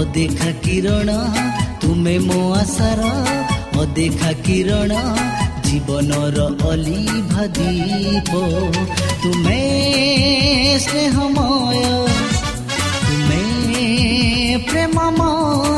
ଅଦେଖା କିରଣ ତୁମେ ମୋ ଆଶାର ଅଦେଖା କିରଣ ଜୀବନର ଅଲିଭା ଦୀପ। ତୁମେ ସ୍ନେହମୟ ତୁମେ ପ୍ରେମମୟ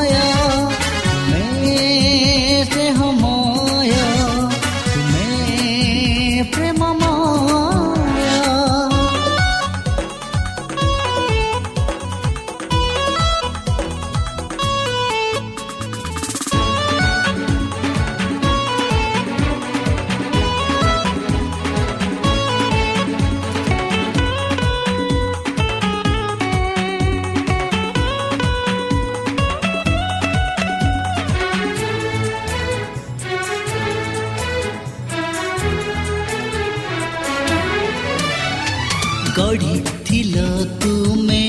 ଗଢ଼ିଥିଲ ତୁମେ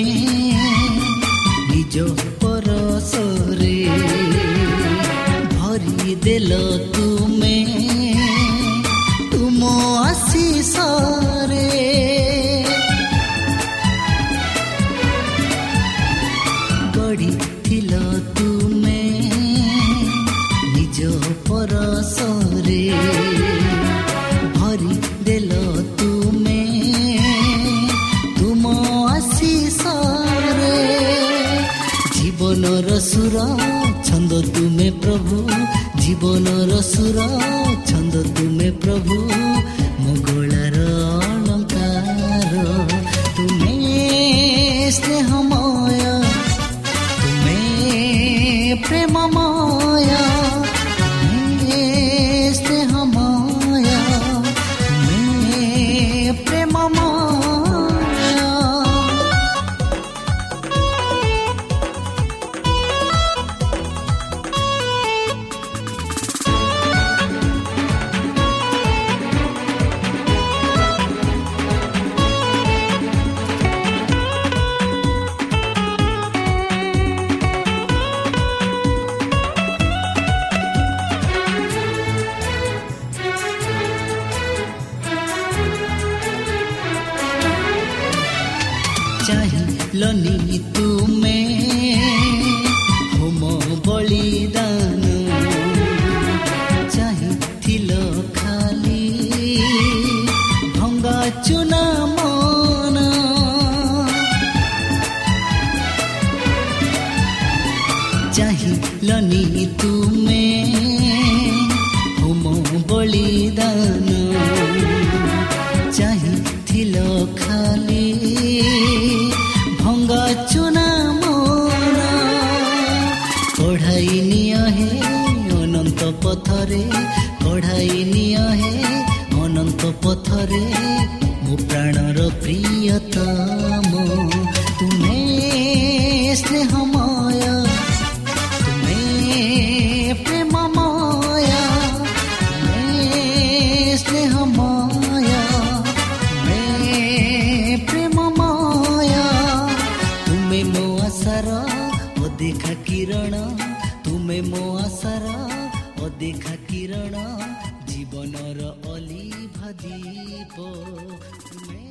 ନିଜ ପରଶରେ ଭରିଦେଲ ତୁମେ ତୁମ ଆଶିଷରେ ଜୀବନର ସୁର ଛନ୍ଦ ତୁମେ ପ୍ରଭୁ ମଙ୍ଗଳାର ଅଳଙ୍କାର ତୁମେ ସ୍ନେହମୟ ତୁମେ ପ୍ରେମମୟ ପଥରେ ମୋ ପ୍ରାଣର ପ୍ରିୟତମ ତୁମେ ସ୍ନେହମୟ ତୁମେ ପ୍ରେମମୟ ତୁମେ ସ୍ନେହମୟ ତୁମେ ପ୍ରେମମୟ ତୁମେ ମୋ ଆଶାର ଅଦେଖା କିରଣ ତୁମେ ମୋ ଆଶାର ଅଦେଖା କିରଣ ଜୀବନର ଅଲିଭା ଦୀପ ତୁମେ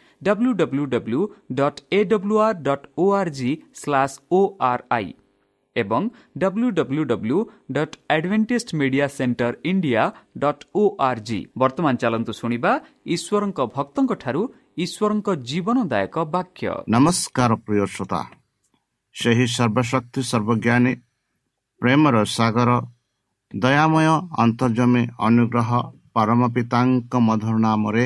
W W W dot A W R dot O R G slash O R I ଏବଂ W W W dot Adventist Media Centre India dot O R G ବର୍ତ୍ତମାନ ଚାଲନ୍ତୁ ଶୁଣିବା ଈଶ୍ୱରଙ୍କ ଭକ୍ତଙ୍କଠାରୁ ଈଶ୍ୱରଙ୍କ ଜୀବନଦାୟକ ବାକ୍ୟ। ନମସ୍କାର ପ୍ରିୟ ଶ୍ରୋତା। ସେହି ସର୍ବଶକ୍ତି ସର୍ବଜ୍ଞାନୀ ପ୍ରେମର ସାଗର ଦୟାମୟ ଅନ୍ତର୍ଜମୀ ଅନୁଗ୍ରହ ପରମ ପିତାଙ୍କ ମଧୁର ନାମରେ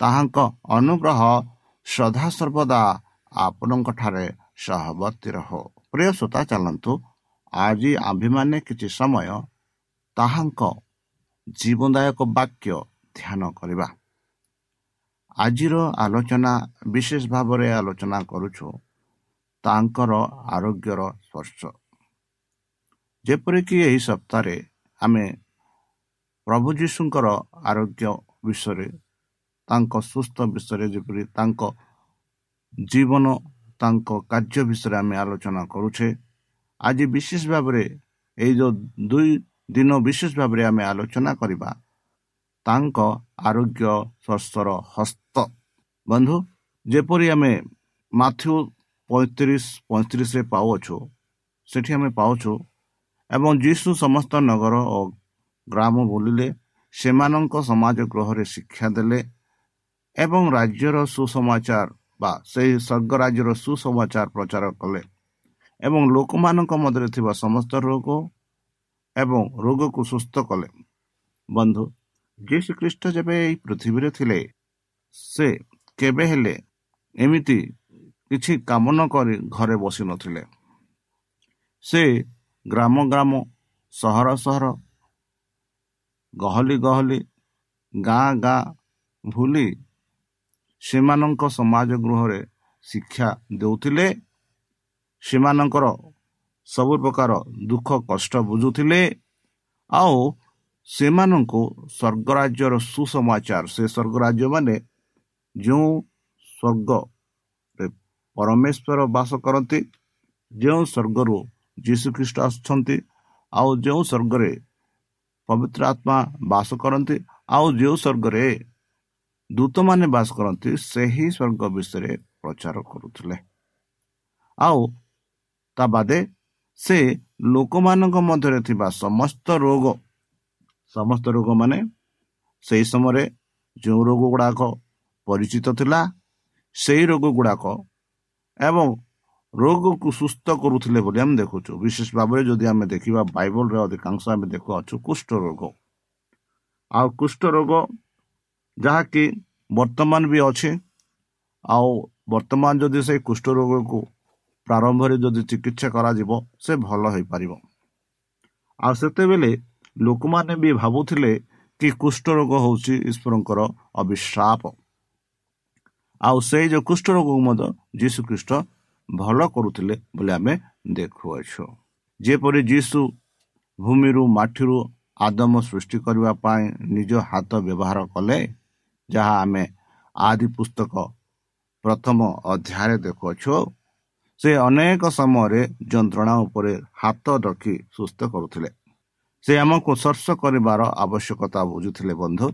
ତାହାଙ୍କ ଅନୁଗ୍ରହ ସଦାସର୍ବଦା ଆପଣଙ୍କଠାରେ ସହବର୍ତ୍ତୀ ରହ। ପ୍ରିୟ ଶ୍ରୋତା ଚାଲନ୍ତୁ। ଆଜି ଆମ୍ଭେମାନେ କିଛି ସମୟ ତାହାଙ୍କ ଜୀବନଦାୟକ ବାକ୍ୟ ଧ୍ୟାନ କରିବା। ଆଜିର ଆଲୋଚନା ବିଶେଷ ଭାବରେ ଆଲୋଚନା କରୁଛୁ ତାଙ୍କର ଆରୋଗ୍ୟର ସ୍ପର୍ଶ। ଯେପରିକି ଏହି ସପ୍ତାହରେ ଆମେ ପ୍ରଭୁ ଯୀଶୁଙ୍କର ଆରୋଗ୍ୟ ବିଷୟରେ ତାଙ୍କ ସୁସ୍ଥ ବିଷୟରେ ଯେପରି ତାଙ୍କ ଜୀବନ ତାଙ୍କ କାର୍ଯ୍ୟ ବିଷୟରେ ଆମେ ଆଲୋଚନା କରୁଛେ ଆଜି ବିଶେଷ ଭାବରେ ଏଇ ଯେଉଁ ଦୁଇ ଦିନ ବିଶେଷ ଭାବରେ ଆମେ ଆଲୋଚନା କରିବା ତାଙ୍କ ଆରୋଗ୍ୟ ସ୍ୱସ୍ଥର ହସ୍ତ। ବନ୍ଧୁ ଯେପରି ଆମେ ମାଥ୍ୟୁ ପଇଁତିରିଶ ପଇଁତିରିଶରେ ପାଉଅଛୁ ସେଠି ଆମେ ପାଉଛୁ ଏବଂ ଯୀଶୁ ସମସ୍ତ ନଗର ଓ ଗ୍ରାମ ବୁଲିଲେ ସେମାନଙ୍କ ସମାଜ ଗୃହରେ ଶିକ୍ଷା ଦେଲେ ଏବଂ ରାଜ୍ୟର ସୁସମାଚାର ବା ସେହି ସ୍ୱର୍ଗ ରାଜ୍ୟର ସୁସମାଚାର ପ୍ରଚାର କଲେ ଏବଂ ଲୋକମାନଙ୍କ ମଧ୍ୟରେ ଥିବା ସମସ୍ତ ରୋଗ ଏବଂ ରୋଗକୁ ସୁସ୍ଥ କଲେ। ବନ୍ଧୁ ଯୀଶୁ ଖ୍ରୀଷ୍ଟ ଯେବେ ଏହି ପୃଥିବୀରେ ଥିଲେ ସେ କେବେ ହେଲେ ଏମିତି କିଛି କାମ ନ କରି ଘରେ ବସିନଥିଲେ ସେ ଗ୍ରାମ ଗ୍ରାମ ସହର ସହର ଗହଲି ଗହଲି ଗାଁ ଗାଁ ଭୁଲି ସେମାନଙ୍କ ସମାଜ ଗୃହରେ ଶିକ୍ଷା ଦେଉଥିଲେ। ସେମାନଙ୍କର ସବୁ ପ୍ରକାର ଦୁଃଖ କଷ୍ଟ ବୁଝୁଥିଲେ। ଆଉ ସେମାନଙ୍କୁ ସ୍ୱର୍ଗରାଜ୍ୟର ସୁସମାଚାର ସେ ସ୍ୱର୍ଗରାଜ୍ୟ ମାନେ ଯେଉଁ ସ୍ୱର୍ଗରେ ପରମେଶ୍ୱର ବାସ କରନ୍ତି ଯେଉଁ ସ୍ୱର୍ଗରୁ ଯୀଶୁଖ୍ରୀଷ୍ଟ ଆସୁଛନ୍ତି ଆଉ ଯେଉଁ ସ୍ୱର୍ଗରେ ପବିତ୍ର ଆତ୍ମା ବାସ କରନ୍ତି ଆଉ ଯେଉଁ ସ୍ୱର୍ଗରେ ଦୂତମାନେ ବାସ କରନ୍ତି ସେହି ସ୍ୱର୍ଗ ବିଷୟରେ ପ୍ରଚାର କରୁଥିଲେ। ଆଉ ତା ବାଦେ ସେ ଲୋକମାନଙ୍କ ମଧ୍ୟରେ ଥିବା ସମସ୍ତ ରୋଗ ସମସ୍ତ ରୋଗ ମାନେ ସେହି ସମୟରେ ଯେଉଁ ରୋଗ ଗୁଡ଼ାକ ପରିଚିତ ଥିଲା ସେହି ରୋଗ ଗୁଡ଼ାକ ଏବଂ ରୋଗକୁ ସୁସ୍ଥ କରୁଥିଲେ ବୋଲି ଆମେ ଦେଖୁଛୁ। ବିଶେଷ ଭାବରେ ଯଦି ଆମେ ଦେଖିବା ବାଇବଲରେ ଅଧିକାଂଶ ଆମେ ଦେଖୁଅଛୁ କୁଷ୍ଠ ରୋଗ ଆଉ କୁଷ୍ଠ ରୋଗ ଯାହାକି ବର୍ତ୍ତମାନ ବି ଅଛି ଆଉ ବର୍ତ୍ତମାନ ଯଦି ସେଇ କୁଷ୍ଠ ରୋଗକୁ ପ୍ରାରମ୍ଭରେ ଯଦି ଚିକିତ୍ସା କରାଯିବ ସେ ଭଲ ହେଇପାରିବ ଆଉ ସେତେବେଳେ ଲୋକମାନେ ବି ଭାବୁଥିଲେ କି କୁଷ୍ଠ ରୋଗ ହେଉଛି ଈଶ୍ୱରଙ୍କର ଅବିଶ୍ରାପ। ଆଉ ସେଇ ଯେଉଁ କୁଷ୍ଠ ରୋଗକୁ ମଧ୍ୟ ଯୀଶୁ ଖ୍ରୀଷ୍ଟ ଭଲ କରୁଥିଲେ ବୋଲି ଆମେ ଦେଖୁଅଛୁ। ଯେପରି ଯୀଶୁ ଭୂମିରୁ ମାଟିରୁ ଆଦମ ସୃଷ୍ଟି କରିବା ପାଇଁ ନିଜ ହାତ ବ୍ୟବହାର କଲେ ଯାହା ଆମେ ଆଦି ପୁସ୍ତକ ପ୍ରଥମ ଅଧ୍ୟାୟରେ ଦେଖୁଅଛୁ। ସେ ଅନେକ ସମୟରେ ଯନ୍ତ୍ରଣା ଉପରେ ହାତ ରଖି ସୁସ୍ଥ କରୁଥିଲେ। ସେ ଆମକୁ ସ୍ପର୍ଶ କରିବାର ଆବଶ୍ୟକତା ବୁଝୁଥିଲେ ବନ୍ଧୁ।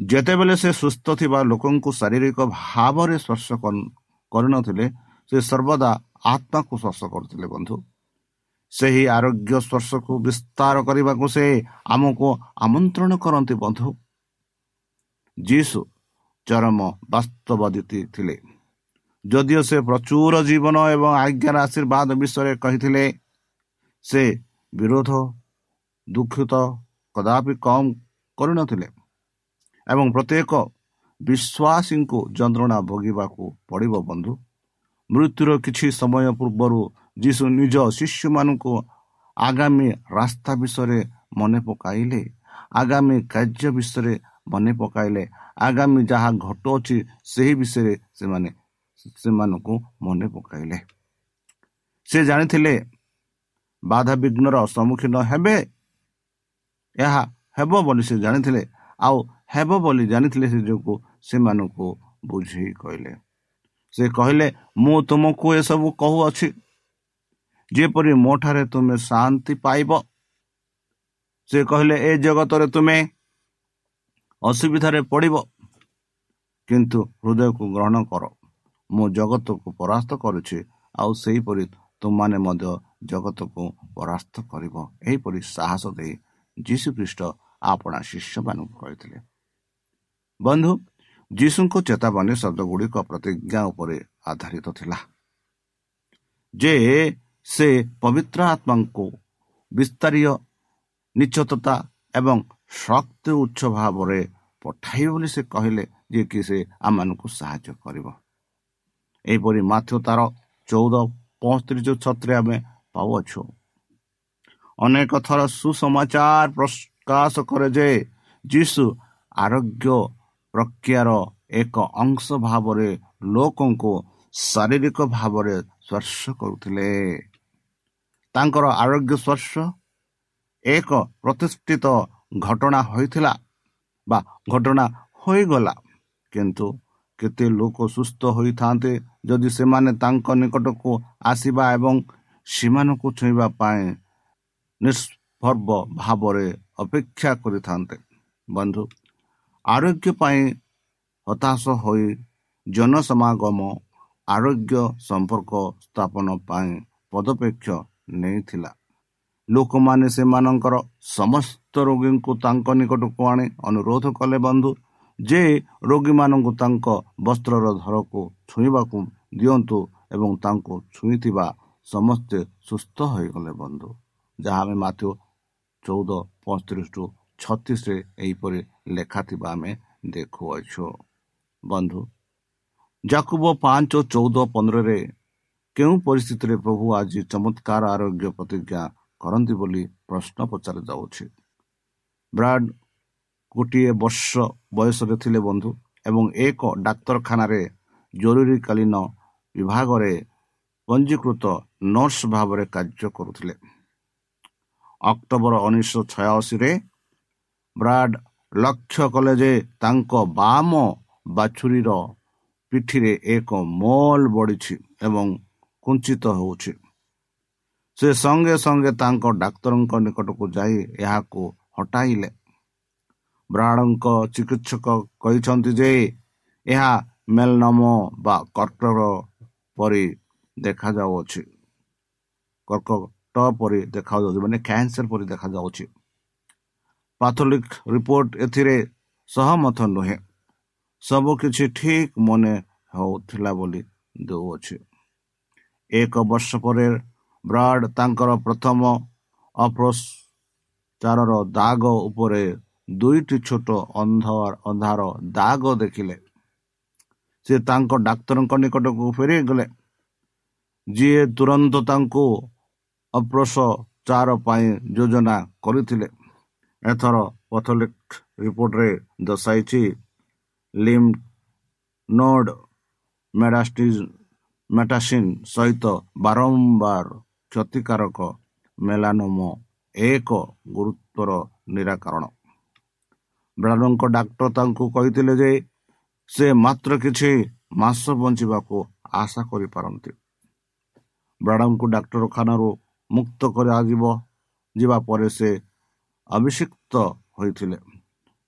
ଯେତେବେଳେ ସେ ସୁସ୍ଥ ଥିବା ଲୋକଙ୍କୁ ଶାରୀରିକ ଭାବରେ ସ୍ପର୍ଶ କରିନଥିଲେ ସେ ସର୍ବଦା ଆତ୍ମାକୁ ସ୍ପର୍ଶ କରୁଥିଲେ ବନ୍ଧୁ। ସେହି ଆରୋଗ୍ୟ ସ୍ପର୍ଶକୁ ବିସ୍ତାର କରିବାକୁ ସେ ଆମକୁ ଆମନ୍ତ୍ରଣ କରନ୍ତି ବନ୍ଧୁ। ଯୀଶୁ ଚରମ ବାସ୍ତବଦିତି ଥିଲେ। ଯଦିଓ ସେ ପ୍ରଚୁର ଜୀବନ ଏବଂ ଆଜ୍ଞାର ଆଶୀର୍ବାଦ ବିଷୟରେ କହିଥିଲେ ସେ ବିରୋଧ ଦୁଃଖିତ କଦାପି କମ୍ କରିନଥିଲେ ଏବଂ ପ୍ରତ୍ୟେକ ବିଶ୍ୱାସୀଙ୍କୁ ଯନ୍ତ୍ରଣା ଭୋଗିବାକୁ ପଡ଼ିବ ବନ୍ଧୁ। ମୃତ୍ୟୁର କିଛି ସମୟ ପୂର୍ବରୁ ଯୀଶୁ ନିଜ ଶିଶୁମାନଙ୍କୁ ଆଗାମୀ ରାସ୍ତା ବିଷୟରେ ମନେ ପକାଇଲେ। ଆଗାମୀ କାର୍ଯ୍ୟ ବିଷୟରେ ମନେ ପକାଇଲେ। ଆଗାମୀ ଯାହା ଘଟୁଅଛି ସେହି ବିଷୟରେ ସେମାନେ ସେମାନଙ୍କୁ ମନେ ପକାଇଲେ। ସେ ଜାଣିଥିଲେ ବାଧାବିଘ୍ନର ସମ୍ମୁଖୀନ ହେବେ? ଏହା ହେବ ବୋଲି ସେ ଜାଣିଥିଲେ। ଆଉ ହେବ ବୋଲି ଜାଣିଥିଲେ ସେ ଯୋଗୁଁ ସେମାନଙ୍କୁ ବୁଝେଇ କହିଲେ। ସେ କହିଲେ ମୁଁ ତୁମକୁ ଏସବୁ କହୁଅଛି। ଯେପରି ମୋ ଠାରେ ତୁମେ ଶାନ୍ତି ପାଇବ ସେ କହିଲେ ଏ ଜଗତରେ ତୁମେ ଅସୁବିଧାରେ ପଡ଼ିବ କିନ୍ତୁ ହୃଦୟକୁ ଗ୍ରହଣ କର ମୁଁ ଜଗତକୁ ପରାସ୍ତ କରୁଛି ଆଉ ସେହିପରି ତୁମମାନେ ମଧ୍ୟ ଜଗତକୁ ପରାସ୍ତ କରିବ ଏହିପରି ସାହସ ଦେଇ ଯୀଶୁଖ୍ରୀଷ୍ଟ ଆପଣା ଶିଷ୍ୟମାନଙ୍କୁ କହିଥିଲେ। ବନ୍ଧୁ ଯୀଶୁଙ୍କ ଚେତାବନୀ ଶବ୍ଦ ଗୁଡ଼ିକ ପ୍ରତିଜ୍ଞା ଉପରେ ଆଧାରିତ ଥିଲା। ଯେ ସେ ପବିତ୍ର ଆତ୍ମାଙ୍କୁ ବିସ୍ତାରୀୟ ନିଶ୍ଚତତା ଏବଂ ଶକ୍ତି ଉଚ୍ଚ ଭାବରେ ପଠାଇବ ବୋଲି ସେ କହିଲେ ଯେ କି ସେ ଆମମାନଙ୍କୁ ସାହାଯ୍ୟ କରିବ। ଏହିପରି ମାଥ୍ୟ ତାର ଚଉଦ ପଞ୍ଚତିରିଶ ଛତ୍ରରେ ଆମେ ପାଉଅଛୁ। ଅନେକ ଥର ସୁସମାଚାର ପ୍ରକାଶ କରେ ଯେ ଯୀଶୁ ଆରୋଗ୍ୟ ପ୍ରକ୍ରିୟାର ଏକ ଅଂଶ ଭାବରେ ଲୋକଙ୍କୁ ଶାରୀରିକ ଭାବରେ ସ୍ପର୍ଶ କରୁଥିଲେ। ତାଙ୍କର ଆରୋଗ୍ୟ ସ୍ପର୍ଶ ଏକ ପ୍ରତିଷ୍ଠିତ ଘଟଣା ହୋଇଥିଲା ବା ଘଟଣା ହୋଇଗଲା। କିନ୍ତୁ କେତେ ଲୋକ ସୁସ୍ଥ ହୋଇଥାନ୍ତେ ଯଦି ସେମାନେ ତାଙ୍କ ନିକଟକୁ ଆସିବା ଏବଂ ସେମାନଙ୍କୁ ଛୁଇଁବା ପାଇଁ ନିଷ୍ପର୍ବ ଭାବରେ ଅପେକ୍ଷା କରିଥାନ୍ତେ। ବନ୍ଧୁ ଆରୋଗ୍ୟ ପାଇଁ ହତାଶ ହୋଇ ଜନସମାଗମ ଆରୋଗ୍ୟ ସମ୍ପର୍କ ସ୍ଥାପନ ପାଇଁ ପଦପେକ୍ଷ ନେଇଥିଲା। ଲୋକମାନେ ସେମାନଙ୍କର ସମସ୍ତ ରୋଗୀଙ୍କୁ ତାଙ୍କ ନିକଟକୁ ଆଣି ଅନୁରୋଧ କଲେ ବନ୍ଧୁ ଯେ ରୋଗୀମାନଙ୍କୁ ତାଙ୍କ ବସ୍ତ୍ରର ଧରକୁ ଛୁଇଁବାକୁ ଦିଅନ୍ତୁ ଏବଂ ତାଙ୍କୁ ଛୁଇଁଥିବା ସମସ୍ତେ ସୁସ୍ଥ ହୋଇଗଲେ ବନ୍ଧୁ। ଯାହା ଆମେ ମାଥ୍ୟ ଚଉଦ ପଞ୍ଚତିରିଶ ଟୁ ଛତିଶରେ ଏହିପରି ଲେଖାଥିବା ଆମେ ଦେଖୁଅଛୁ। ବନ୍ଧୁ ଜାକୁବ ପାଞ୍ଚ ଚଉଦ ପନ୍ଦରରେ କେଉଁ ପରିସ୍ଥିତିରେ ପ୍ରଭୁ ଆଜି ଚମତ୍କାର ଆରୋଗ୍ୟ ପ୍ରତିଜ୍ଞା କରନ୍ତି ବୋଲି ପ୍ରଶ୍ନ ପଚାରି ଯାଉଛି? ବ୍ରାଡ ଗୋଟିଏ ବର୍ଷ ବୟସରେ ଥିଲେ ବନ୍ଧୁ ଏବଂ ଏକ ଡାକ୍ତରଖାନାରେ ଜରୁରୀକାଳୀନ ବିଭାଗରେ ପଞ୍ଜୀକୃତ ନର୍ସ ଭାବରେ କାର୍ଯ୍ୟ କରୁଥିଲେ। ଅକ୍ଟୋବର ଉଣେଇଶହ ଛୟାଅଶୀରେ ବ୍ରାଡ ଲକ୍ଷ୍ୟ କଲେ ଯେ ତାଙ୍କ ବାମ ବାଛୁରୀର ପିଠିରେ ଏକ ମଲ ବଢ଼ିଛି ଏବଂ କୁଞ୍ଚିତ ହେଉଛି। ସେ ସଙ୍ଗେ ସଙ୍ଗେ ତାଙ୍କ ଡାକ୍ତରଙ୍କ ନିକଟକୁ ଯାଇ ଏହାକୁ ହଟାଇଲେ। ବ୍ରାଡଙ୍କ ଚିକିତ୍ସକ କହିଛନ୍ତି ଯେ ଏହା ମେଲନମ ବା କର୍କଟ ପରି ଦେଖାଯାଉଅଛି କର୍କଟ ପରି ଦେଖାଯାଉଛି ମାନେ କ୍ୟାନ୍ସର ପରି ଦେଖାଯାଉଛି। ପାଥୋଲିକ ରିପୋର୍ଟ ଏଥିରେ ସହମତ ନୁହେଁ। ସବୁ କିଛି ଠିକ ମନେ ହେଉଥିଲା ବୋଲି ଦେଉଅଛି ଏକ ବର୍ଷ ପରେ ବ୍ରାଡ ତାଙ୍କର ପ୍ରଥମ ଅପ୍ରଚାରର ଦାଗ ଉପରେ ଦୁଇଟି ଛୋଟ ଅନ୍ଧାର ଦାଗ ଦେଖିଲେ ସେ ତାଙ୍କ ଡାକ୍ତରଙ୍କ ନିକଟକୁ ଫେରିଗଲେ ଯିଏ ତୁରନ୍ତ ତାଙ୍କୁ ଅପ୍ରଚାର ପାଇଁ ଯୋଜନା କରିଥିଲେ ଏଥର ପଥଲିକ ରିପୋର୍ଟରେ ଦର୍ଶାଇଛି ଲିମ୍ ନୋଡ ମେଟାସିନ୍ ସହିତ ବାରମ୍ବାର କ୍ଷତିକାରକ ମେଲାନୋମ ଏକ ଗୁରୁତ୍ୱର ନିରାକରଣ ବ୍ରାଡଙ୍କ ଡାକ୍ତର ତାଙ୍କୁ କହିଥିଲେ ଯେ ସେ ମାତ୍ର କିଛି ମାସ ବଞ୍ଚିବାକୁ ଆଶା କରିପାରନ୍ତି ବ୍ରାଡ଼ଙ୍କୁ ଡାକ୍ତରଖାନାରୁ ମୁକ୍ତ କରାଯିବ ଯିବା ପରେ ସେ ଅଭିଷିକ୍ତ ହୋଇଥିଲେ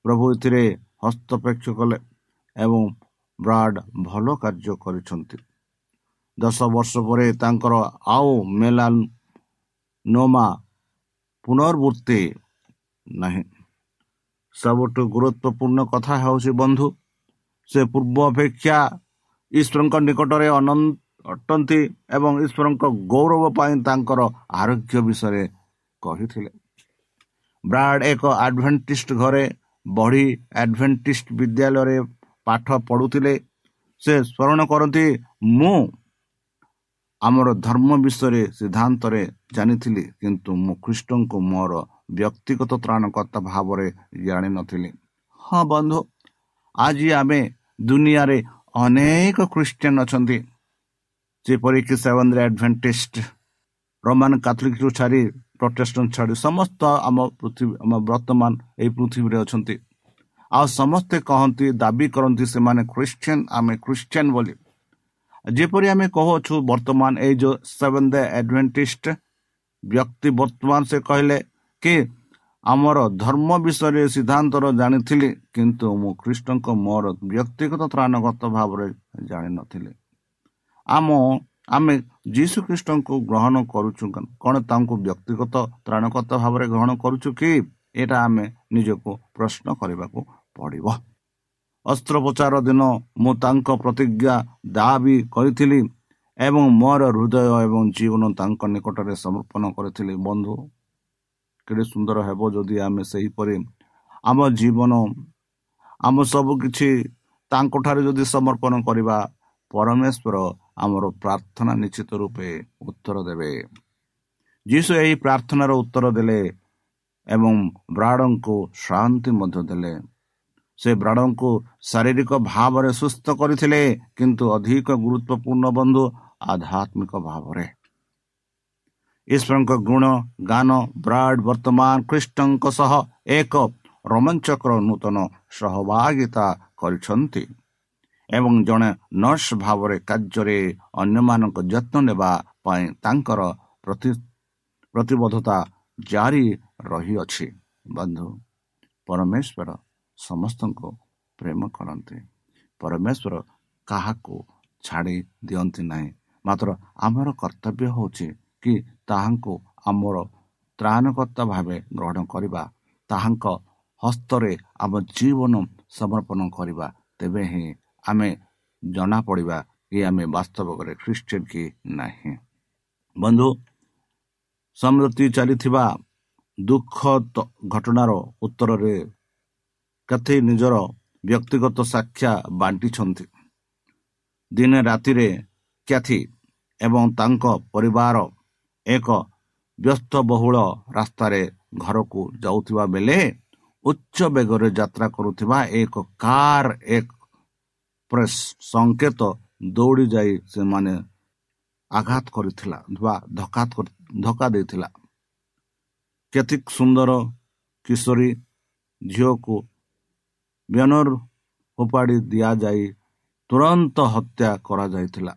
ପ୍ରଭୁ ଏଥିରେ ହସ୍ତପେକ୍ଷ କଲେ ଏବଂ ବ୍ରାଡ୍ ଭଲ କାର୍ଯ୍ୟ କରିଛନ୍ତି ଦଶ ବର୍ଷ ପରେ ତାଙ୍କର ଆଉ ମେଲାନ ନୋମା ପୁନର୍ବୃତ୍ତି ନାହିଁ। ସବୁଠୁ ଗୁରୁତ୍ୱପୂର୍ଣ୍ଣ କଥା ହେଉଛି ବନ୍ଧୁ ସେ ପୂର୍ବ ଅପେକ୍ଷା ଈଶ୍ୱରଙ୍କ ନିକଟରେ ଅଟନ୍ତି ଏବଂ ଈଶ୍ୱରଙ୍କ ଗୌରବ ପାଇଁ ତାଙ୍କର ଆରୋଗ୍ୟ ବିଷୟରେ କହିଥିଲେ। ବ୍ରାଡ୍ ଏକ ଆଡଭେଣ୍ଟିଷ୍ଟ ଘରେ ବଢ଼ି ଆଡଭେଣ୍ଟିଷ୍ଟ ବିଦ୍ୟାଳୟରେ ପାଠ ପଢ଼ୁଥିଲେ। ସେ ସ୍ମରଣ କରନ୍ତି ମୁଁ ଆମର ଧର୍ମ ବିଷୟରେ ସିଦ୍ଧାନ୍ତରେ ଜାଣିଥିଲି କିନ୍ତୁ ମୁଁ ଖ୍ରୀଷ୍ଟଙ୍କୁ ମୋର ବ୍ୟକ୍ତିଗତ ତ୍ରାଣକର୍ତ୍ତା ଭାବରେ ଜାଣିନଥିଲି। ହଁ ବନ୍ଧୁ ଆଜି ଆମେ ଦୁନିଆରେ ଅନେକ ଖ୍ରୀଷ୍ଟିଆନ ଅଛନ୍ତି। ଯେପରିକି ସେଭେନ୍ରେ ଆଡ଼ଭେଣ୍ଟିଷ୍ଟ ରୋମାନ କାଥଲିକରୁ ଛାଡ଼ି ପ୍ରଟେଷ୍ଟ ଛାଡ଼ି ସମସ୍ତ ଆମ ପୃଥିବୀ ଆମ ବର୍ତ୍ତମାନ ଏହି ପୃଥିବୀରେ ଅଛନ୍ତି। ଆଉ ସମସ୍ତେ କହନ୍ତି ଦାବି କରନ୍ତି ସେମାନେ ଖ୍ରୀଷ୍ଟିଆନ ଆମେ ଖ୍ରୀଷ୍ଟିଆନ ବୋଲି। ଯେପରି ଆମେ କହୁଅଛୁ ବର୍ତ୍ତମାନ ଏଇ ଯେଉଁ ସେଭେନ୍ ଦ ଆଡ଼ଭେଣ୍ଟିଷ୍ଟ ବ୍ୟକ୍ତି ବର୍ତ୍ତମାନ ସେ କହିଲେ କି ଆମର ଧର୍ମ ବିଷୟରେ ସିଦ୍ଧାନ୍ତର ଜାଣିଥିଲି କିନ୍ତୁ ମୁଁ ଖ୍ରୀଷ୍ଟଙ୍କ ମୋର ବ୍ୟକ୍ତିଗତ ତ୍ରାଣଗତ ଭାବରେ ଜାଣିନଥିଲି। ଆମ ଆମେ ଯୀଶୁ ଖ୍ରୀଷ୍ଟଙ୍କୁ ଗ୍ରହଣ କରୁଛୁ କ'ଣ? ତାଙ୍କୁ ବ୍ୟକ୍ତିଗତ ତ୍ରାଣକର୍ତ୍ତା ଭାବରେ ଗ୍ରହଣ କରୁଛୁ କି? ଏଇଟା ଆମେ ନିଜକୁ ପ୍ରଶ୍ନ କରିବାକୁ ପଡ଼ିବ। ଅସ୍ତ୍ରୋପଚାର ଦିନ ମୁଁ ତାଙ୍କ ପ୍ରତିଜ୍ଞା ଦାବି କରିଥିଲି ଏବଂ ମୋର ହୃଦୟ ଏବଂ ଜୀବନ ତାଙ୍କ ନିକଟରେ ସମର୍ପଣ କରିଥିଲି। ବନ୍ଧୁ କେତେ ସୁନ୍ଦର ହେବ ଯଦି ଆମେ ସେହିପରି ଆମ ଜୀବନ ଆମ ସବୁ କିଛି ତାଙ୍କଠାରେ ଯଦି ସମର୍ପଣ କରିବା ପରମେଶ୍ୱର ଆମର ପ୍ରାର୍ଥନା ନିଶ୍ଚିତ ରୂପେ ଉତ୍ତର ଦେବେ। ଯୀଶୁ ଏହି ପ୍ରାର୍ଥନାର ଉତ୍ତର ଦେଲେ ଏବଂ ବ୍ରାଡ଼ଙ୍କୁ ଶାନ୍ତି ମଧ୍ୟ ଦେଲେ। ସେ ବ୍ରାଡ଼ଙ୍କୁ ଶାରୀରିକ ଭାବରେ ସୁସ୍ଥ କରିଥିଲେ କିନ୍ତୁ ଅଧିକ ଗୁରୁତ୍ୱପୂର୍ଣ୍ଣ ବନ୍ଧୁ ଆଧ୍ୟାତ୍ମିକ ଭାବରେ। ଈଶ୍ୱରଙ୍କ ଗୁଣ ଗାନ ବ୍ରାଡ୍ ବର୍ତ୍ତମାନ ଖ୍ରୀଷ୍ଟଙ୍କ ସହ ଏକ ରୋମାଞ୍ଚକର ନୂତନ ସହଭାଗିତା କରିଛନ୍ତି ଏବଂ ଜଣେ ନର୍ସ ଭାବରେ କାର୍ଯ୍ୟରେ ଅନ୍ୟମାନଙ୍କ ଯତ୍ନ ନେବା ପାଇଁ ତାଙ୍କର ପ୍ରତିବଦ୍ଧତା ଜାରି ରହିଅଛି। ବନ୍ଧୁ ପରମେଶ୍ୱର ସମସ୍ତଙ୍କୁ ପ୍ରେମ କରନ୍ତି। ପରମେଶ୍ୱର କାହାକୁ ଛାଡ଼ି ଦିଅନ୍ତି ନାହିଁ। ମାତ୍ର ଆମର କର୍ତ୍ତବ୍ୟ ହେଉଛି କି ତାହାଙ୍କୁ ଆମର ତ୍ରାଣକର୍ତ୍ତା ଭାବେ ଗ୍ରହଣ କରିବା। ତାହାଙ୍କ ହସ୍ତରେ ଆମ ଜୀବନ ସମର୍ପଣ କରିବା। ତେବେ ହିଁ ଆମେ ଜଣାପଡ଼ିବା କି ଆମେ ବାସ୍ତବରେ ଖ୍ରୀଷ୍ଟିଆନ କି ନାହିଁ। ବନ୍ଧୁ ସମୃଦ୍ଧି ଚାଲିଥିବା ଦୁଃଖ ଘଟଣାର ଉତ୍ତରରେ କେତେ ନିଜର ବ୍ୟକ୍ତିଗତ ସାକ୍ଷା ବାଣ୍ଟିଛନ୍ତି। ଦିନେ ରାତିରେ କ୍ୟାଥି ଏବଂ ତାଙ୍କ ପରିବାର ଏକ ବ୍ୟସ୍ତବହୁଳ ରାସ୍ତାରେ ଘରକୁ ଯାଉଥିବା ବେଳେ ଉଚ୍ଚ ବେଗରେ ଯାତ୍ରା କରୁଥିବା ଏକ କାର୍ ଏକ ପ୍ରେସ୍ ସଂକେତ ଦୌଡ଼ି ଯାଇ ସେମାନେ ଆଘାତ କରିଥିଲା ବା ଧକ୍କା ଦେଇଥିଲା। କେତେ ସୁନ୍ଦର କିଶୋରୀ ଝିଅକୁ ବ୍ୟାନର ଫୋପାଡ଼ି ଦିଆଯାଇ ତୁରନ୍ତ ହତ୍ୟା କରାଯାଇଥିଲା।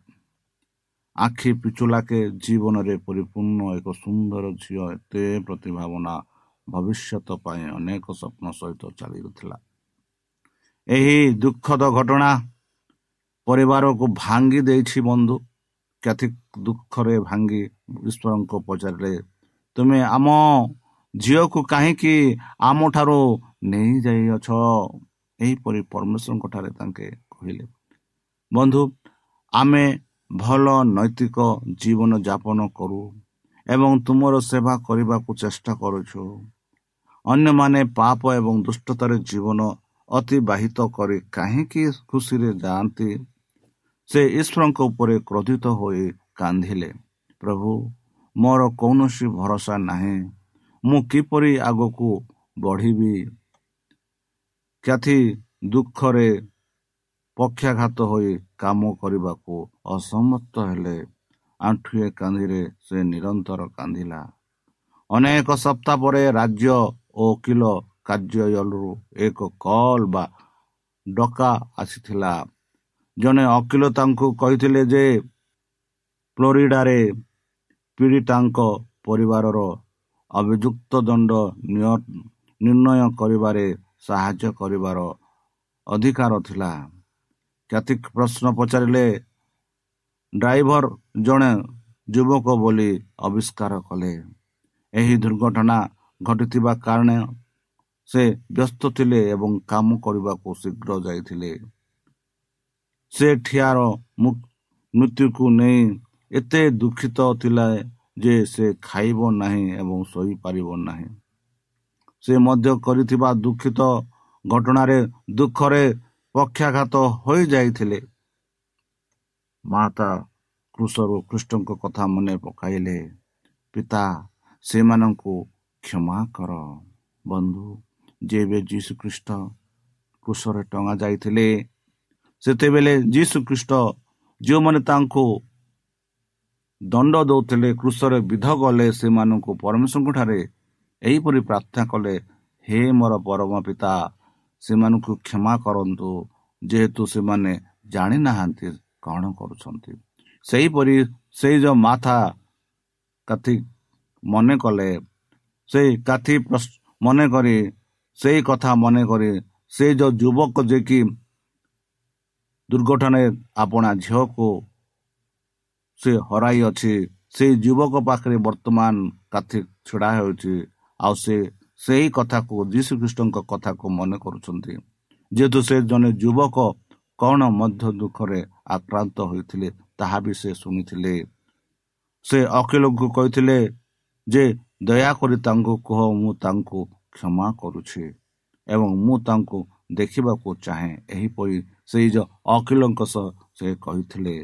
ଆଖି ପିଛୁଲାକେ ଜୀବନରେ ପରିପୂର୍ଣ୍ଣ ଏକ ସୁନ୍ଦର ଝିଅ ଏତେ ପ୍ରତିଭାବନା ଭବିଷ୍ୟତ ପାଇଁ ଅନେକ ସ୍ୱପ୍ନ ସହିତ ଚାଲିଥିଲା ଏହି ଦୁଃଖଦ ଘଟଣା ପରିବାରକୁ ଭାଙ୍ଗି ଦେଇଛି ବନ୍ଧୁ। କେତେ ଦୁଃଖରେ ଭାଙ୍ଗି ଈଶ୍ୱରଙ୍କୁ ପଚାରିଲେ ତୁମେ ଆମ ଝିଅକୁ କାହିଁକି ଆମଠାରୁ ନେଇଯାଇଅଛ? ଏହିପରି ପରମେଶ୍ୱରଙ୍କ ଠାରେ ତାଙ୍କେ କହିଲେ ବନ୍ଧୁ ଆମେ ଭଲ ନୈତିକ ଜୀବନ ଯାପନ କରୁ ଏବଂ ତୁମର ସେବା କରିବାକୁ ଚେଷ୍ଟା କରୁଛୁ। ଅନ୍ୟମାନେ ପାପ ଏବଂ ଦୁଷ୍ଟତାରେ ଜୀବନ ଅତିବାହିତ କରି କାହିଁକି ଖୁସିରେ ଯାଆନ୍ତି? ସେ ଈଶ୍ୱରଙ୍କ ଉପରେ କ୍ରୋଧିତ ହୋଇ କାନ୍ଦିଲେ ପ୍ରଭୁ ମୋର କୌଣସି ଭରସା ନାହିଁ। ମୁଁ କିପରି ଆଗକୁ ବଢ଼ିବି? କ୍ୟାଥି ଦୁଃଖରେ ପକ୍ଷାଘାତ ହୋଇ କାମ କରିବାକୁ ଅସମର୍ଥ ହେଲେ। ଆଣ୍ଠୁଏ କାନ୍ଦିରେ ସେ ନିରନ୍ତର କାନ୍ଦିଲା। ଅନେକ ସପ୍ତାହ ପରେ ରାଜ୍ୟ ଓ ଓକିଲ କାର୍ଯ୍ୟାଳୟରୁ ଏକ କଲ୍ ବା ଡକା ଆସିଥିଲା। ଜଣେ ଓକିଲ ତାଙ୍କୁ କହିଥିଲେ ଯେ ଫ୍ଲୋରିଡ଼ାରେ ପୀଡ଼ିତାଙ୍କ ପରିବାରର ଅଭିଯୁକ୍ତ ଦଣ୍ଡ ନିର୍ଣ୍ଣୟ କରିବାରେ ସାହାଯ୍ୟ କରିବାର ଅଧିକାର ଥିଲା। କ୍ୟାଥିକ ପ୍ରଶ୍ନ ପଚାରିଲେ ଡ୍ରାଇଭର ଜଣେ ଯୁବକ ବୋଲି ଆବିଷ୍କାର କଲେ। ଏହି ଦୁର୍ଘଟଣା ଘଟିଥିବା କାରଣ ସେ ବ୍ୟସ୍ତ ଥିଲେ ଏବଂ କାମ କରିବାକୁ ଶୀଘ୍ର ଯାଇଥିଲେ। ସେ ଠିଆର ମୃତ୍ୟୁକୁ ନେଇ ଏତେ ଦୁଃଖିତ ଥିଲା ଯେ ସେ ଖାଇବ ନାହିଁ ଏବଂ ଶୋଇପାରିବ ନାହିଁ। ସେ ମଧ୍ୟ କରିଥିବା ଦୁଃଖିତ ଘଟଣାରେ ଦୁଃଖରେ ପକ୍ଷାଘାତ ହୋଇଯାଇଥିଲେ। ମାତା କୃଷରୁ କୃଷ୍ଣଙ୍କ କଥା ମନେ ପକାଇଲେ ପିତା ସେମାନଙ୍କୁ କ୍ଷମା କର। ବନ୍ଧୁ ଯେବେ ଯୀଶୁଖ୍ରୀଷ୍ଟ କୃଷରେ ଟଙ୍ଗା ଯାଇଥିଲେ ସେତେବେଳେ ଯୀଶୁଖ୍ରୀଷ୍ଟ ଯେଉଁମାନେ ତାଙ୍କୁ ଦଣ୍ଡ ଦେଉଥିଲେ କୃଷରେ ବିଧ କଲେ ସେମାନଙ୍କୁ ପରମେଶ୍ୱରଙ୍କ ଠାରେ ଏହିପରି ପ୍ରାର୍ଥନା କଲେ ହେ ମୋର ପରମ ପିତା ସେମାନଙ୍କୁ କ୍ଷମା କରନ୍ତୁ ଯେହେତୁ ସେମାନେ ଜାଣିନାହାନ୍ତି କ'ଣ କରୁଛନ୍ତି ସେହିପରି ସେଇ ଯେଉଁ ମାଥା କାଥି ମନେ କଲେ ସେଇ କାଥି ମନେ କରି ସେଇ କଥା ମନେ କରି ସେ ଯେଉଁ ଯୁବକ ଯେ କି ଦୁର୍ଘଟଣାରେ ଆପଣା ଝିଅକୁ ସେ ହରାଇ ଅଛି ସେଇ ଯୁବକ ପାଖରେ ବର୍ତ୍ତମାନ କାଥି ଛିଡ଼ା ହେଉଛି ଆଉ ସେ ସେଇ କଥାକୁ ଯୀଶୁଖ୍ରୀଷ୍ଟଙ୍କ କଥାକୁ ମନେ କରୁଛନ୍ତି। ଯେହେତୁ ସେ ଜଣେ ଯୁବକ କ'ଣ ମଧ୍ୟ ଦୁଃଖରେ ଆକ୍ରାନ୍ତ ହୋଇଥିଲେ ତାହା ବି ସେ ଶୁଣିଥିଲେ। ସେ ଅକିଲଙ୍କୁ କହିଥିଲେ ଯେ ଦୟାକରି ତାଙ୍କୁ କୁହ ମୁଁ ତାଙ୍କୁ କ୍ଷମା କରୁଛି ଏବଂ ମୁଁ ତାଙ୍କୁ ଦେଖିବାକୁ ଚାହେଁ। ଏହିପରି ସେଇ ଯେଉଁ ଅକିଲଙ୍କ ସହ ସେ କହିଥିଲେ।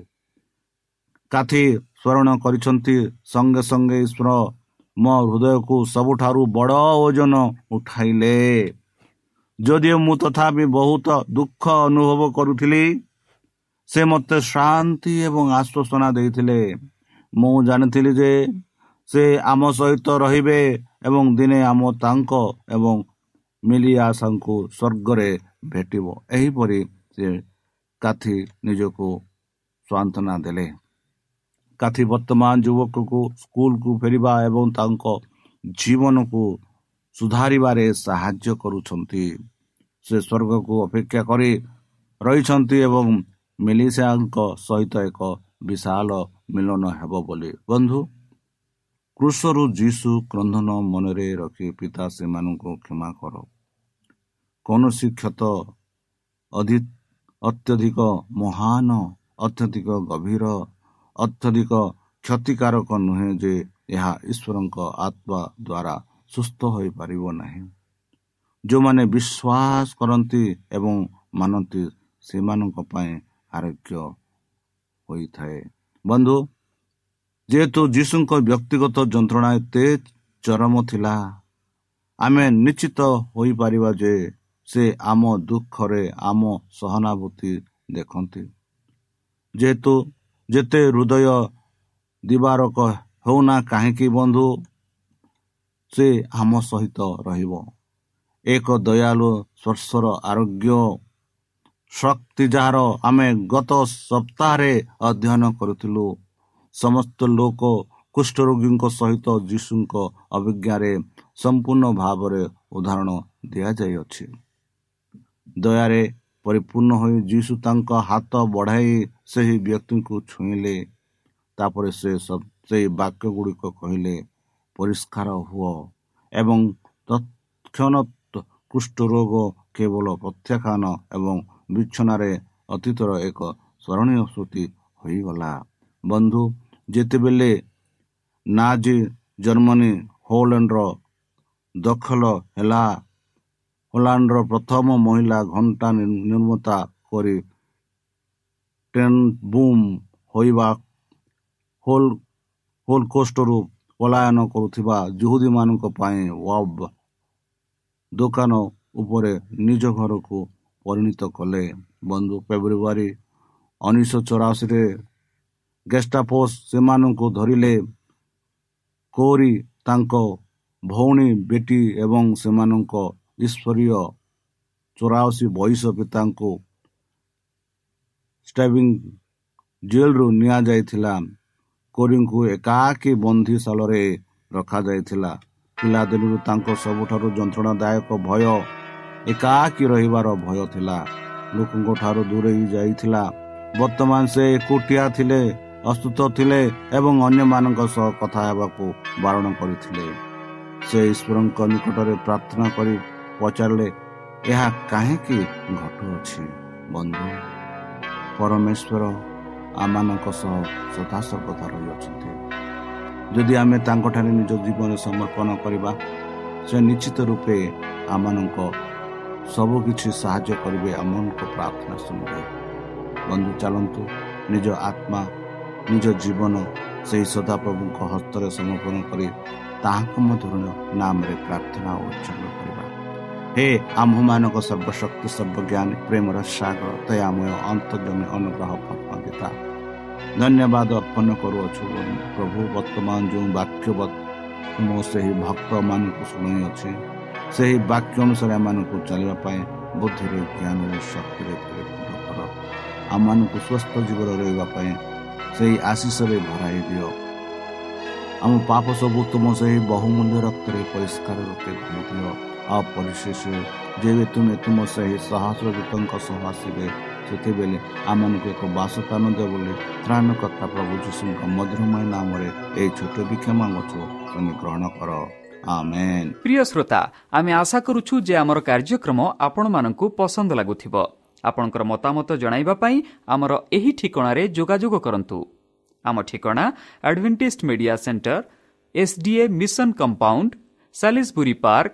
କାଥି ସ୍ମରଣ କରିଛନ୍ତି ସଙ୍ଗେ ସଙ୍ଗେ ଈଶ୍ୱର ମୋ ହୃଦୟକୁ ସବୁଠାରୁ ବଡ଼ ଓଜନ ଉଠାଇଲେ। ଯଦିଓ ମୁଁ ତଥାପି ବହୁତ ଦୁଃଖ ଅନୁଭବ କରୁଥିଲି ସେ ମୋତେ ଶାନ୍ତି ଏବଂ ଆଶ୍ୱାସନା ଦେଇଥିଲେ। ମୁଁ ଜାଣିଥିଲି ଯେ ସେ ଆମ ସହିତ ରହିବେ ଏବଂ ଦିନେ ଆମ ତାଙ୍କ ଏବଂ ମିଲିଆସାଙ୍କୁ ସ୍ୱର୍ଗରେ ଭେଟିବ। ଏହିପରି ସେ କାଥି ନିଜକୁ ସାନ୍ତ୍ୱନା ଦେଲେ। କାଥି ବର୍ତ୍ତମାନ ଯୁବକକୁ ସ୍କୁଲକୁ ଫେରିବା ଏବଂ ତାଙ୍କ ଜୀବନକୁ ସୁଧାରିବାରେ ସାହାଯ୍ୟ କରୁଛନ୍ତି। ସେ ସ୍ୱର୍ଗକୁ ଅପେକ୍ଷା କରି ରହିଛନ୍ତି ଏବଂ ମିଲିସାଙ୍କ ସହିତ ଏକ ବିଶାଳ ମିଳନ ହେବ ବୋଲି। ବନ୍ଧୁ କୃଷରୁ ଯୀଶୁ କ୍ରନ୍ଧନ ମନରେ ରଖି ପିତା ସେମାନଙ୍କୁ କ୍ଷମା କର। କୌଣସି କ୍ଷତ ଅତ୍ୟଧିକ ମହାନ ଅତ୍ୟଧିକ ଗଭୀର ଅତ୍ୟଧିକ କ୍ଷତିକାରକ ନୁହେଁ ଯେ ଏହା ଈଶ୍ୱରଙ୍କ ଆତ୍ମା ଦ୍ୱାରା ସୁସ୍ଥ ହୋଇପାରିବ ନାହିଁ। ଯେଉଁମାନେ ବିଶ୍ୱାସ କରନ୍ତି ଏବଂ ମାନନ୍ତି ସେମାନଙ୍କ ପାଇଁ ଆରୋଗ୍ୟ ହୋଇଥାଏ। ବନ୍ଧୁ ଯେହେତୁ ଯୀଶୁଙ୍କ ବ୍ୟକ୍ତିଗତ ଯନ୍ତ୍ରଣା ଏତେ ଚରମ ଥିଲା ଆମେ ନିଶ୍ଚିତ ହୋଇପାରିବା ଯେ ସେ ଆମ ଦୁଃଖରେ ଆମ ସହାନୁଭୂତି ଦେଖନ୍ତି। ଯେହେତୁ ଯେତେ ହୃଦୟ ଦିବାରକ ହେଉନା କାହିଁକି ବନ୍ଧୁ? ସେ ଆମ ସହିତ ରହିବ। ଏକ ଦୟାଲୁ ସ୍ପର୍ଶର ଆରୋଗ୍ୟ ଶକ୍ତି ଯାହାର ଆମେ ଗତ ସପ୍ତାହରେ ଅଧ୍ୟୟନ କରୁଥିଲୁ। ସମସ୍ତ ଲୋକ କୁଷ୍ଠରୋଗୀଙ୍କ ସହିତ ଯୀଶୁଙ୍କ ଅଭିଜ୍ଞାରେ ସମ୍ପୂର୍ଣ୍ଣ ଭାବରେ ଉଦାହରଣ ଦିଆଯାଇଅଛି। ଦୟାରେ ପରିପୂର୍ଣ୍ଣ ହୋଇ ଯୀଶୁ ତାଙ୍କ ହାତ ବଢ଼ାଇ ସେହି ବ୍ୟକ୍ତିଙ୍କୁ ଛୁଇଁଲେ। ତାପରେ ସେ ସେହି ବାକ୍ୟ ଗୁଡ଼ିକ କହିଲେ ପରିଷ୍କାର ହୁଅ ଏବଂ ତତ୍କ୍ଷଣତ୍ କୁଷ୍ଠରୋଗ କେବଳ ପ୍ରତ୍ୟାଖ୍ୟାନ ଏବଂ ବିଚ୍ଛନାରେ ଅତୀତର ଏକ ସ୍ମରଣୀୟ ସ୍ମୃତି ହୋଇଗଲା। ବନ୍ଧୁ ଯେତେବେଳେ ନାଜି ଜର୍ମାନୀ ହୋଲାଣ୍ଡର ଦଖଲ ହେଲା ହୋଲାଣ୍ଡର ପ୍ରଥମ ମହିଳା ଘଣ୍ଟା ନିର୍ମାତା କରି ବୁମ୍ ହୋଇବା ହୋଲ୍ ହୋଲକୋଷ୍ଟରୁ ପଳାୟନ କରୁଥିବା ଜୁହୁଦୀମାନଙ୍କ ପାଇଁ ୱାବ୍ ଦୋକାନ ଉପରେ ନିଜ ଘରକୁ ପରିଣତ କଲେ। ବନ୍ଧୁ ଫେବୃଆରୀ ଉଣେଇଶହ ଚଉରାଅଶୀରେ ଗେଷ୍ଟାପୋସ୍ ସେମାନଙ୍କୁ ଧରିଲେ କୌରୀ ତାଙ୍କ ଭଉଣୀ ବେଟି ଏବଂ ସେମାନଙ୍କ ଈଶ୍ୱରୀୟ ଚଉରାଅଶୀ ବୟସ ପିତାଙ୍କୁ ଷ୍ଟାବିଂ ଜେଲରୁ ନିଆଯାଇଥିଲା। କୋରିଙ୍କୁ ଏକାକୀ ବନ୍ଦିଶାଳରେ ରଖାଯାଇଥିଲା। ପିଲାଦିନରୁ ତାଙ୍କ ସବୁଠାରୁ ଯନ୍ତ୍ରଣାଦାୟକ ଭୟ ଏକାକୀ ରହିବାର ଭୟ ଥିଲା। ଲୋକଙ୍କ ଠାରୁ ଦୂରେଇ ଯାଇଥିଲା। ବର୍ତ୍ତମାନ ସେ ଏକୁଟିଆ ଥିଲେ ଅସ୍ତୁତ ଥିଲେ ଏବଂ ଅନ୍ୟମାନଙ୍କ ସହ କଥା ହେବାକୁ ବାରଣ କରିଥିଲେ। ସେ ଈଶ୍ୱରଙ୍କ ନିକଟରେ ପ୍ରାର୍ଥନା କରି ପଚାରିଲେ ଏହା କାହିଁକି ଘଟୁଅଛି ବନ୍ଧୁ? ପରମେଶ୍ୱର ଆମମାନଙ୍କ ସହ ସଦାସର୍ବଦା ରହିଅଛନ୍ତି। ଯଦି ଆମେ ତାଙ୍କଠାରେ ନିଜ ଜୀବନ ସମର୍ପଣ କରିବା ସେ ନିଶ୍ଚିତ ରୂପେ ଆମମାନଙ୍କ ସବୁକିଛି ସାହାଯ୍ୟ କରିବେ ଆମମାନଙ୍କ ପ୍ରାର୍ଥନା ଶୁଣିବେ। ବନ୍ଧୁ ଚାଲନ୍ତୁ ନିଜ ଆତ୍ମା ନିଜ ଜୀବନ ସେହି ସଦାପ୍ରଭୁଙ୍କ ହସ୍ତରେ ସମର୍ପଣ କରି ତାହାଙ୍କ ମଧ୍ୟରୁ ନାମରେ ପ୍ରାର୍ଥନା ଉଚ୍ଚାରଣ କରିବା। ହେ ଆମ୍ଭମାନଙ୍କ ସର୍ବଶକ୍ତି ସର୍ବଜ୍ଞାନୀ ପ୍ରେମର ସାଗର ଦୟାମୟ ଅନ୍ତର୍ଜମୀ ଅନୁଗ୍ରହ ପିତା ଧନ୍ୟବାଦ ଅର୍ପଣ କରୁଅଛୁ ପ୍ରଭୁ ବର୍ତ୍ତମାନ ଯେଉଁ ବାକ୍ୟ ମୁଁ ସେହି ଭକ୍ତମାନଙ୍କୁ ଶୁଣାଇଅଛି ସେହି ବାକ୍ୟ ଅନୁସାରେ ଏମାନଙ୍କୁ ଚାଲିବା ପାଇଁ ବୁଦ୍ଧିରେ ଜ୍ଞାନରେ ଶକ୍ତିରେ କର। ଆମମାନଙ୍କୁ ସୁସ୍ଥ ଜୀବନ ରହିବା ପାଇଁ ସେହି ଆଶିଷରେ ଭରାଇ ଦିଅ। ଆମ ପାପ ସବୁ ତୁମ ସେହି ବହୁମୂଲ୍ୟ ରକ୍ତରେ ପରିଷ୍କାର ରୂପେ ଧୋଇ ଦିଅ। ଆଉ ଯେବେ ତୁମେ ତୁମ ସେହି ଦୂତଙ୍କ ସହ ଆସିବେ ସେତେବେଳେ ଆମମାନଙ୍କୁ ଏକ ବାସସ୍ଥାନ ଦେବ ବୋଲି ତ୍ରାଣକର୍ତ୍ତା ପ୍ରଭୁ ଯୀଶୁଙ୍କ ମଧୁରମୟ ନାମରେ ଏହି ଛୋଟ ବିକ୍ଷମା ଗଛ ତୁମେ ଗ୍ରହଣ କର। ପ୍ରିୟ ଶ୍ରୋତା ଆମେ ଆଶା କରୁଛୁ ଯେ ଆମର କାର୍ଯ୍ୟକ୍ରମ ଆପଣମାନଙ୍କୁ ପସନ୍ଦ ଲାଗୁଥିବ। ଆପଣଙ୍କର ମତାମତ ଜଣାଇବା ପାଇଁ ଆମର ଏହି ଠିକଣାରେ ଯୋଗାଯୋଗ କରନ୍ତୁ। ଆମ ଠିକଣା Adventist Media Centre SDA Mission Compound Salisbury Park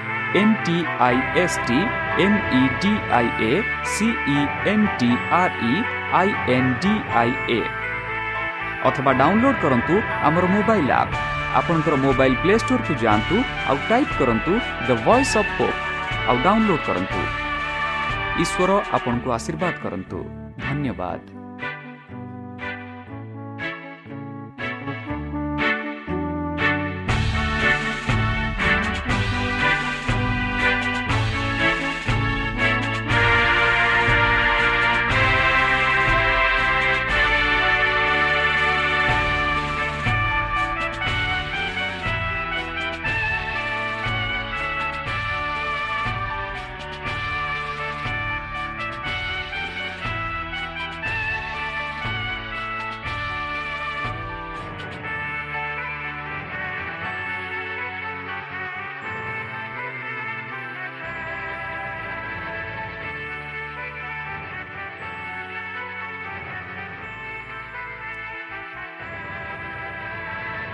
V E N T I S T M E D I A C E N T R E I N D I A ଅଥବା download କରନ୍ତୁ ଆମର mobile app ଆପଣଙ୍କର mobile play ଷ୍ଟୋରକୁ ଯାଆନ୍ତୁ ଆଉ type କରନ୍ତୁ the Voice of Hope ଆଉ download କରନ୍ତୁ ଈଶ୍ୱର ଆପଣଙ୍କୁ ଆଶୀର୍ବାଦ କରନ୍ତୁ ଧନ୍ୟବାଦ